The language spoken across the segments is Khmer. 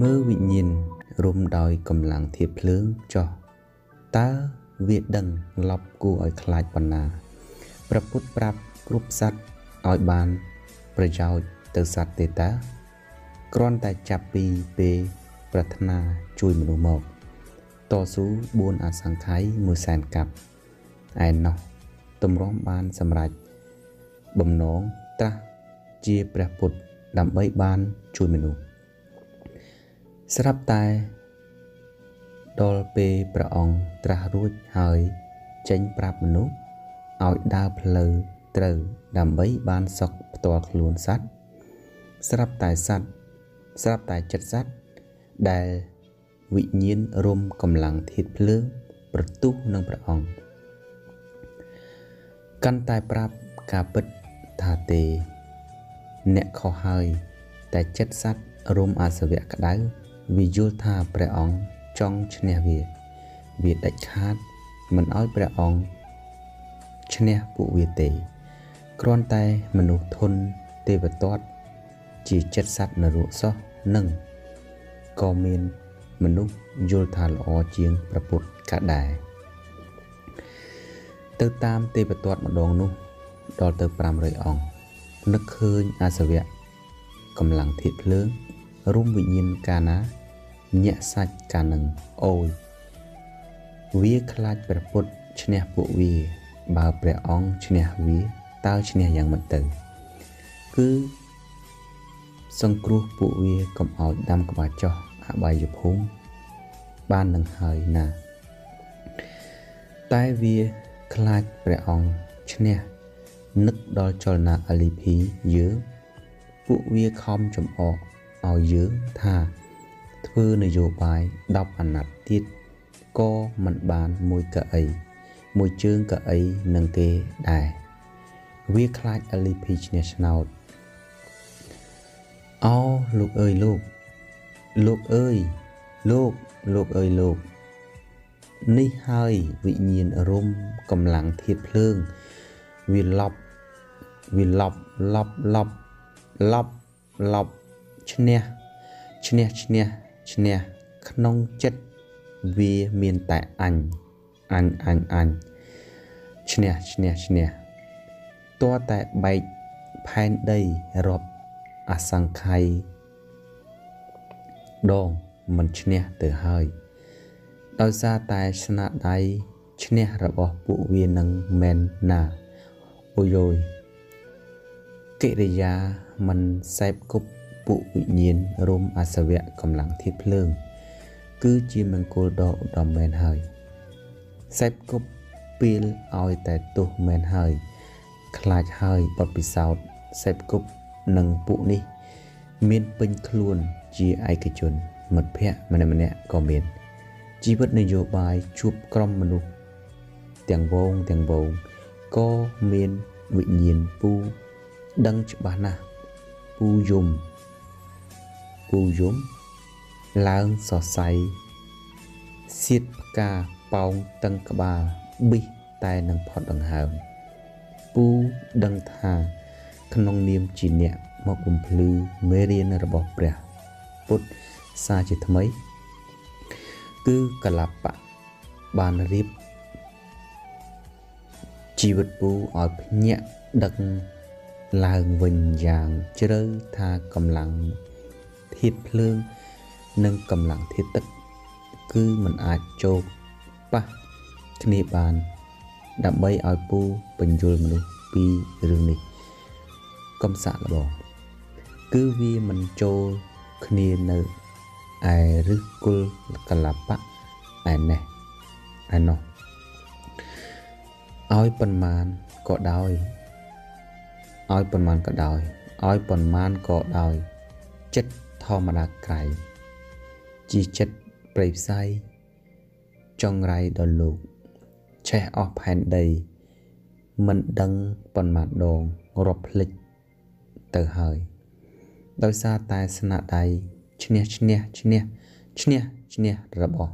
មើលវិញ្ញាណរុំដោយកម្លាំងធាតុភ្លើងចោះតើវាដឹងឡប់គួរឲ្យខ្លាចប៉ុណ្ណាព្រះពុទ្ធប្រាប់គ្រប់សត្វឲ្យបាន ប្រយោជន៍ទៅសត្វទេតាគ្រាន់តែចាប់ពីពេលប្រាថ្នាជួយមនុស្សមកតស៊ូ4អសង្ខ័យ1សែនកាប់ឯណោះតម្រាំបានសម្រេចបំណងត្រាស់ជាព្រះពុទ្ធដើម្បីបានជួយមនុស្ស ស្រាប់តែដល់ពេលព្រះអង្គត្រាស់រួចហើយចេញប្រាប់មនុស្សឲ្យដើរផ្លូវត្រូវដើម្បីបានសុខផ្ទាល់ខ្លួនសត្វស្រាប់តែសត្វស្រាប់តែចិត្តសត្វដែលវិញ្ញាណរុំកម្លាំងធាតភ្លើងប្រទុះនឹងព្រះអង្គកាន់តែប្រាប់ការពិតថាទេ អ្នកខុសហើយ តែចិត្តសត្វរុំអាសវៈក្តៅ វាយល់ថាព្រះអង្គចង់ឈ្នះវា វាដាច់ខាតមិនឲ្យព្រះអង្គឈ្នះពួកវាទេគ្រាន់តែមនុស្សធន់ទេវទត្តជាចិត្តសត្វនរកសោះនឹងក៏មានមនុស្សយល់ថាល្អជាងប្រពុតក៏ដែរទៅតាមទេវទត្តម្ដងនោះដល់ទៅ500អង្គនឹកឃើញអាសវៈកម្លាំងធាតភ្លើងរុំវិញ្ញាណកាណា ញាក់សាច់កានឹងអូយវាខ្លាចព្រះពុទ្ធឈ្នះពួកវា បើព្រះអង្គឈ្នះវាតើឈ្នះយ៉ាងម៉េចទៅគឺសង្គ្រោះពួកវាកុំឲ្យដាំក្បាលចោះអបាយភូមិបាននឹងហើយណា តែវាខ្លាចព្រះអង្គឈ្នះនឹកដល់ចលនាអលីភីយើងពួកវាខំចំអកឲ្យយើងថា ធ្វើនយោបាយ10អាណត្តិទៀតក៏មិនបានមួយកៅអីមួយជើងកៅអីនឹងគេដែរវាខ្លាច LP ឈ្នះឆ្នោតអោលោកអើយលោកលោកអើយលោកលោកអើយលោក នេះហើយវិញ្ញាណរុំកម្លាំងធាតភ្លើងវាឡប់វាឡប់ឡប់ឡប់ឡប់ឡប់ឈ្នះឈ្នះឈ្នះ ឈ្នះក្នុងចិត្តវាមានតែអញអញអញអញឈ្នះឈ្នះឈ្នះតើតែបែកផែនដីរាប់អសង្ខ័យដងមិនឈ្នះទៅហើយ ដោយសារតែស្នាដៃឈ្នះរបស់ពួកវានឹងមែនណាអូយយកិរិយាមិនសេពគប់ ពួកវិញ្ញាណរមអសវៈកម្លាំងធាតភ្លើង គឺជាមង្គលដ៏ឧត្តមមែនហើយសេពគប់ពីលឲ្យតែទោសមែនហើយ ខ្លាចហើយបទពិសោធន៍សេពគប់នឹងពួកនេះ មានពេញខ្លួនជាឯកជន មិត្តភ័ក្តិម្នាក់ម្នាក់ក៏មាន ជីវិតនយោបាយជួបក្រុមមនុស្សទាំងវងទាំងវងក៏មានវិញ្ញាណពូដឹងច្បាស់ណាស់ពូយំ ពូយំឡើងសរសៃសៀតផ្កាប៉ោងតឹងក្បាលប៊ីសតែនឹងផុតដង្ហើមពូដឹងថាក្នុងនាមជាអ្នកមកបំភ្លឺមេរៀនរបស់ព្រះពុទ្ធសាជាថ្មី គឺកលបៈបានរៀបជីវិតពូឲ្យភ្ញាក់ដឹកឡើងវិញយ៉ាងជ្រៅថាកម្លាំង ធាតភ្លើង និងកម្លាំងធាតទឹក គឺมันអាចចូលប៉ះគ្នាបាន ដើម្បីឲ្យពូបញ្យលមនុស្សពីរឿងនេះកំសាក់លបងគឺវាមិនចូលគ្នានៅឯឫសគល់កលបៈឯនេះឯនោះឲ្យប៉ុន្មានក៏ដោយឲ្យប៉ុន្មានក៏ដោយឲ្យប៉ុន្មានក៏ដោយចិត្ត ធម្មតាក្រៃជាចិត្តប្រៃផ្សៃចងរៃដល់លោកឆេះអស់ផែនដី មិនដឹងប៉ុន្មានដងរាប់ភ្លេចទៅហើយ ដោយសារតែស្នាដៃឈ្នះឈ្នះឈ្នះឈ្នះឈ្នះរបស់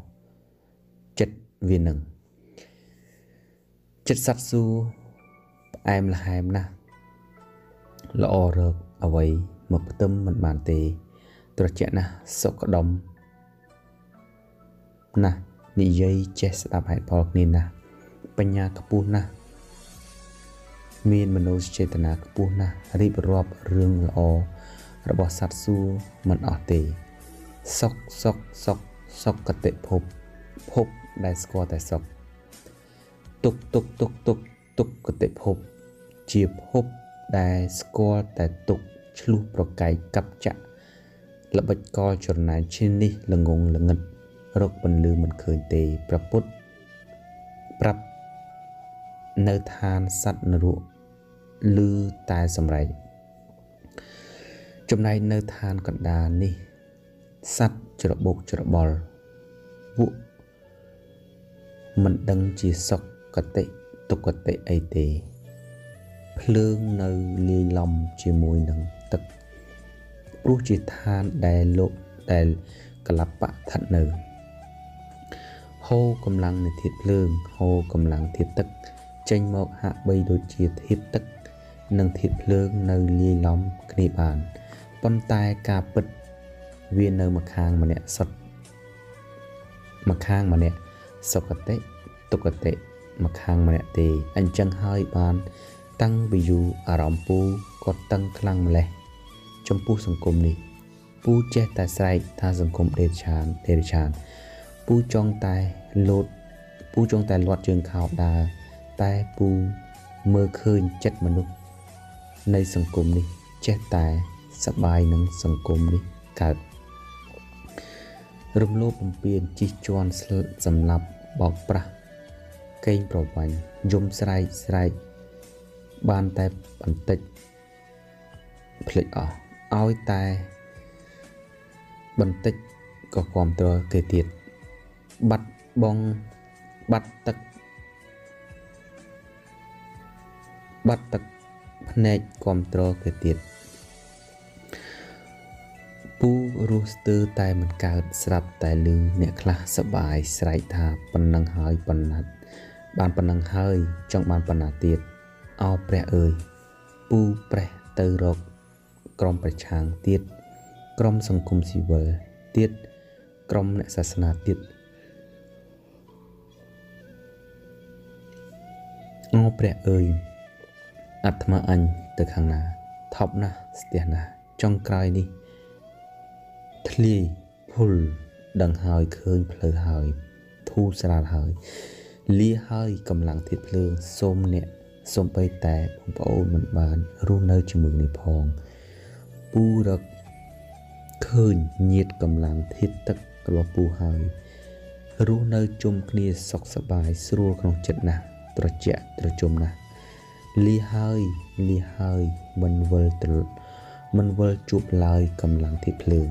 ចិត្តវានឹងចិត្តសັດស៊ូផ្អែមល្ហែមណាស់ល្អរកអ្វីមកផ្ទឹមមិនបានទេ ត្រជាក់ណាស់សុខដុមណាស់និយាយចេះស្ដាប់ហេតុផលគ្នាណាស់បញ្ញាខ្ពស់ណាស់មានមនោចេតនាខ្ពស់ណាស់រៀបរាប់រឿងល្អរបស់សត្វសួរមិនអស់ទេ សុខសុខសុខសុខកតិភពភពដែលស្គាល់តែសុខទុកទុកទុកទុកទុកកតិភព ជាភពដែលស្គាល់តែទុកឆ្លុះប្រកែកកັບចៈ ល្បិចកលចរណៃឈិននេះល្ងងល្ងិតរកពន្លឺមិនឃើញទេប្រពុតប្រាប់នៅឋានសត្វនរកឮតែសម្រែកចំណែកនៅឋានកណ្ដាលនេះសត្វច្របូកច្របល់ពួកមិនដឹងជាសុខកតិទុគតិអីទេ ភ្លើងនៅលាយឡំជាមួយនឹងទឹក ព្រោះជាឋានដែលលោកដែលកលបៈស្ថិតនៅហូរកម្លាំងនៃធាតុភ្លើងហូរកម្លាំងធាតុទឹក ចេញមកហាក់បីដូចជាធាតុទឹក និងធាតុភ្លើងនៅលាយឡំគ្នាបានប៉ុន្តែការពិតវានៅម្ខាងម្នាក់សុទ្ធម្ខាងម្នាក់សុគតិទុគតិម្ខាងម្នាក់ទេអញ្ចឹងហើយបាន តាំងពីយូរអារម្មណ៍ពូក៏តឹងខ្លាំងម្លេះ ចំពោះសង្គមនេះពូចេះតែស្រែកថាសង្គមដេរឆានដេរឆានពូចង់តែលោតពូចង់តែលាត់ជើងខោដើរតែពូមើលឃើញចិត្តមនុស្សនៃសង្គមនេះចេះតែសបាយនឹងសង្គមនេះកើតរំលោភបំពានជិះជាន់សម្លាប់បោកប្រាស់កេងប្រវាញ់យំស្រែកស្រែកបានតែបន្តិចភ្លេចអស់ ឲ្យតែបន្តិចក៏គ្រប់គ្រងគេទៀតបាត់បងបាត់ទឹកបាត់ទឹកភ្នែកគ្រប់គ្រងគេទៀតពូរស់ស្ទើរតែមិនកើតស្រាប់តែលឺអ្នកខ្លះសបាយស្រែកថាប៉ុណ្ណឹងហើយប៉ុណ្ណាត់បានប៉ុណ្ណឹងហើយចង់បានប៉ុណ្ណាទៀតអោព្រះអើយពូប្រេះទៅរក ក្រមប្រឆាំងទៀតក្រមសង្គមស៊ីវិលទៀតក្រមអ្នកសាសនាទៀតអោព្រះអើយអាត្មាអញទៅខាងណា ថប់ណាស់ស្ទះណាស់ចុងក្រោយនេះធ្លាយភុលដឹងហើយឃើញផ្លូវហើយធូរស្រាលហើយលាហើយកម្លាំងធាតភ្លើងសូមអ្នកសូមបីតែបងប្អូនមិនបានរស់នៅជាមួយនេះផង ពូរកឃើញញាតកម្លាំងធាតទឹករបស់ពូហើយរស់នៅជុំគ្នាសុខសប្បាយស្រួលក្នុងចិត្តណាស់ត្រជាក់ត្រជុំណាស់លីហើយលីហើយមិនវិលត្រមិនវិលជួបឡើយកម្លាំងធាតភ្លើង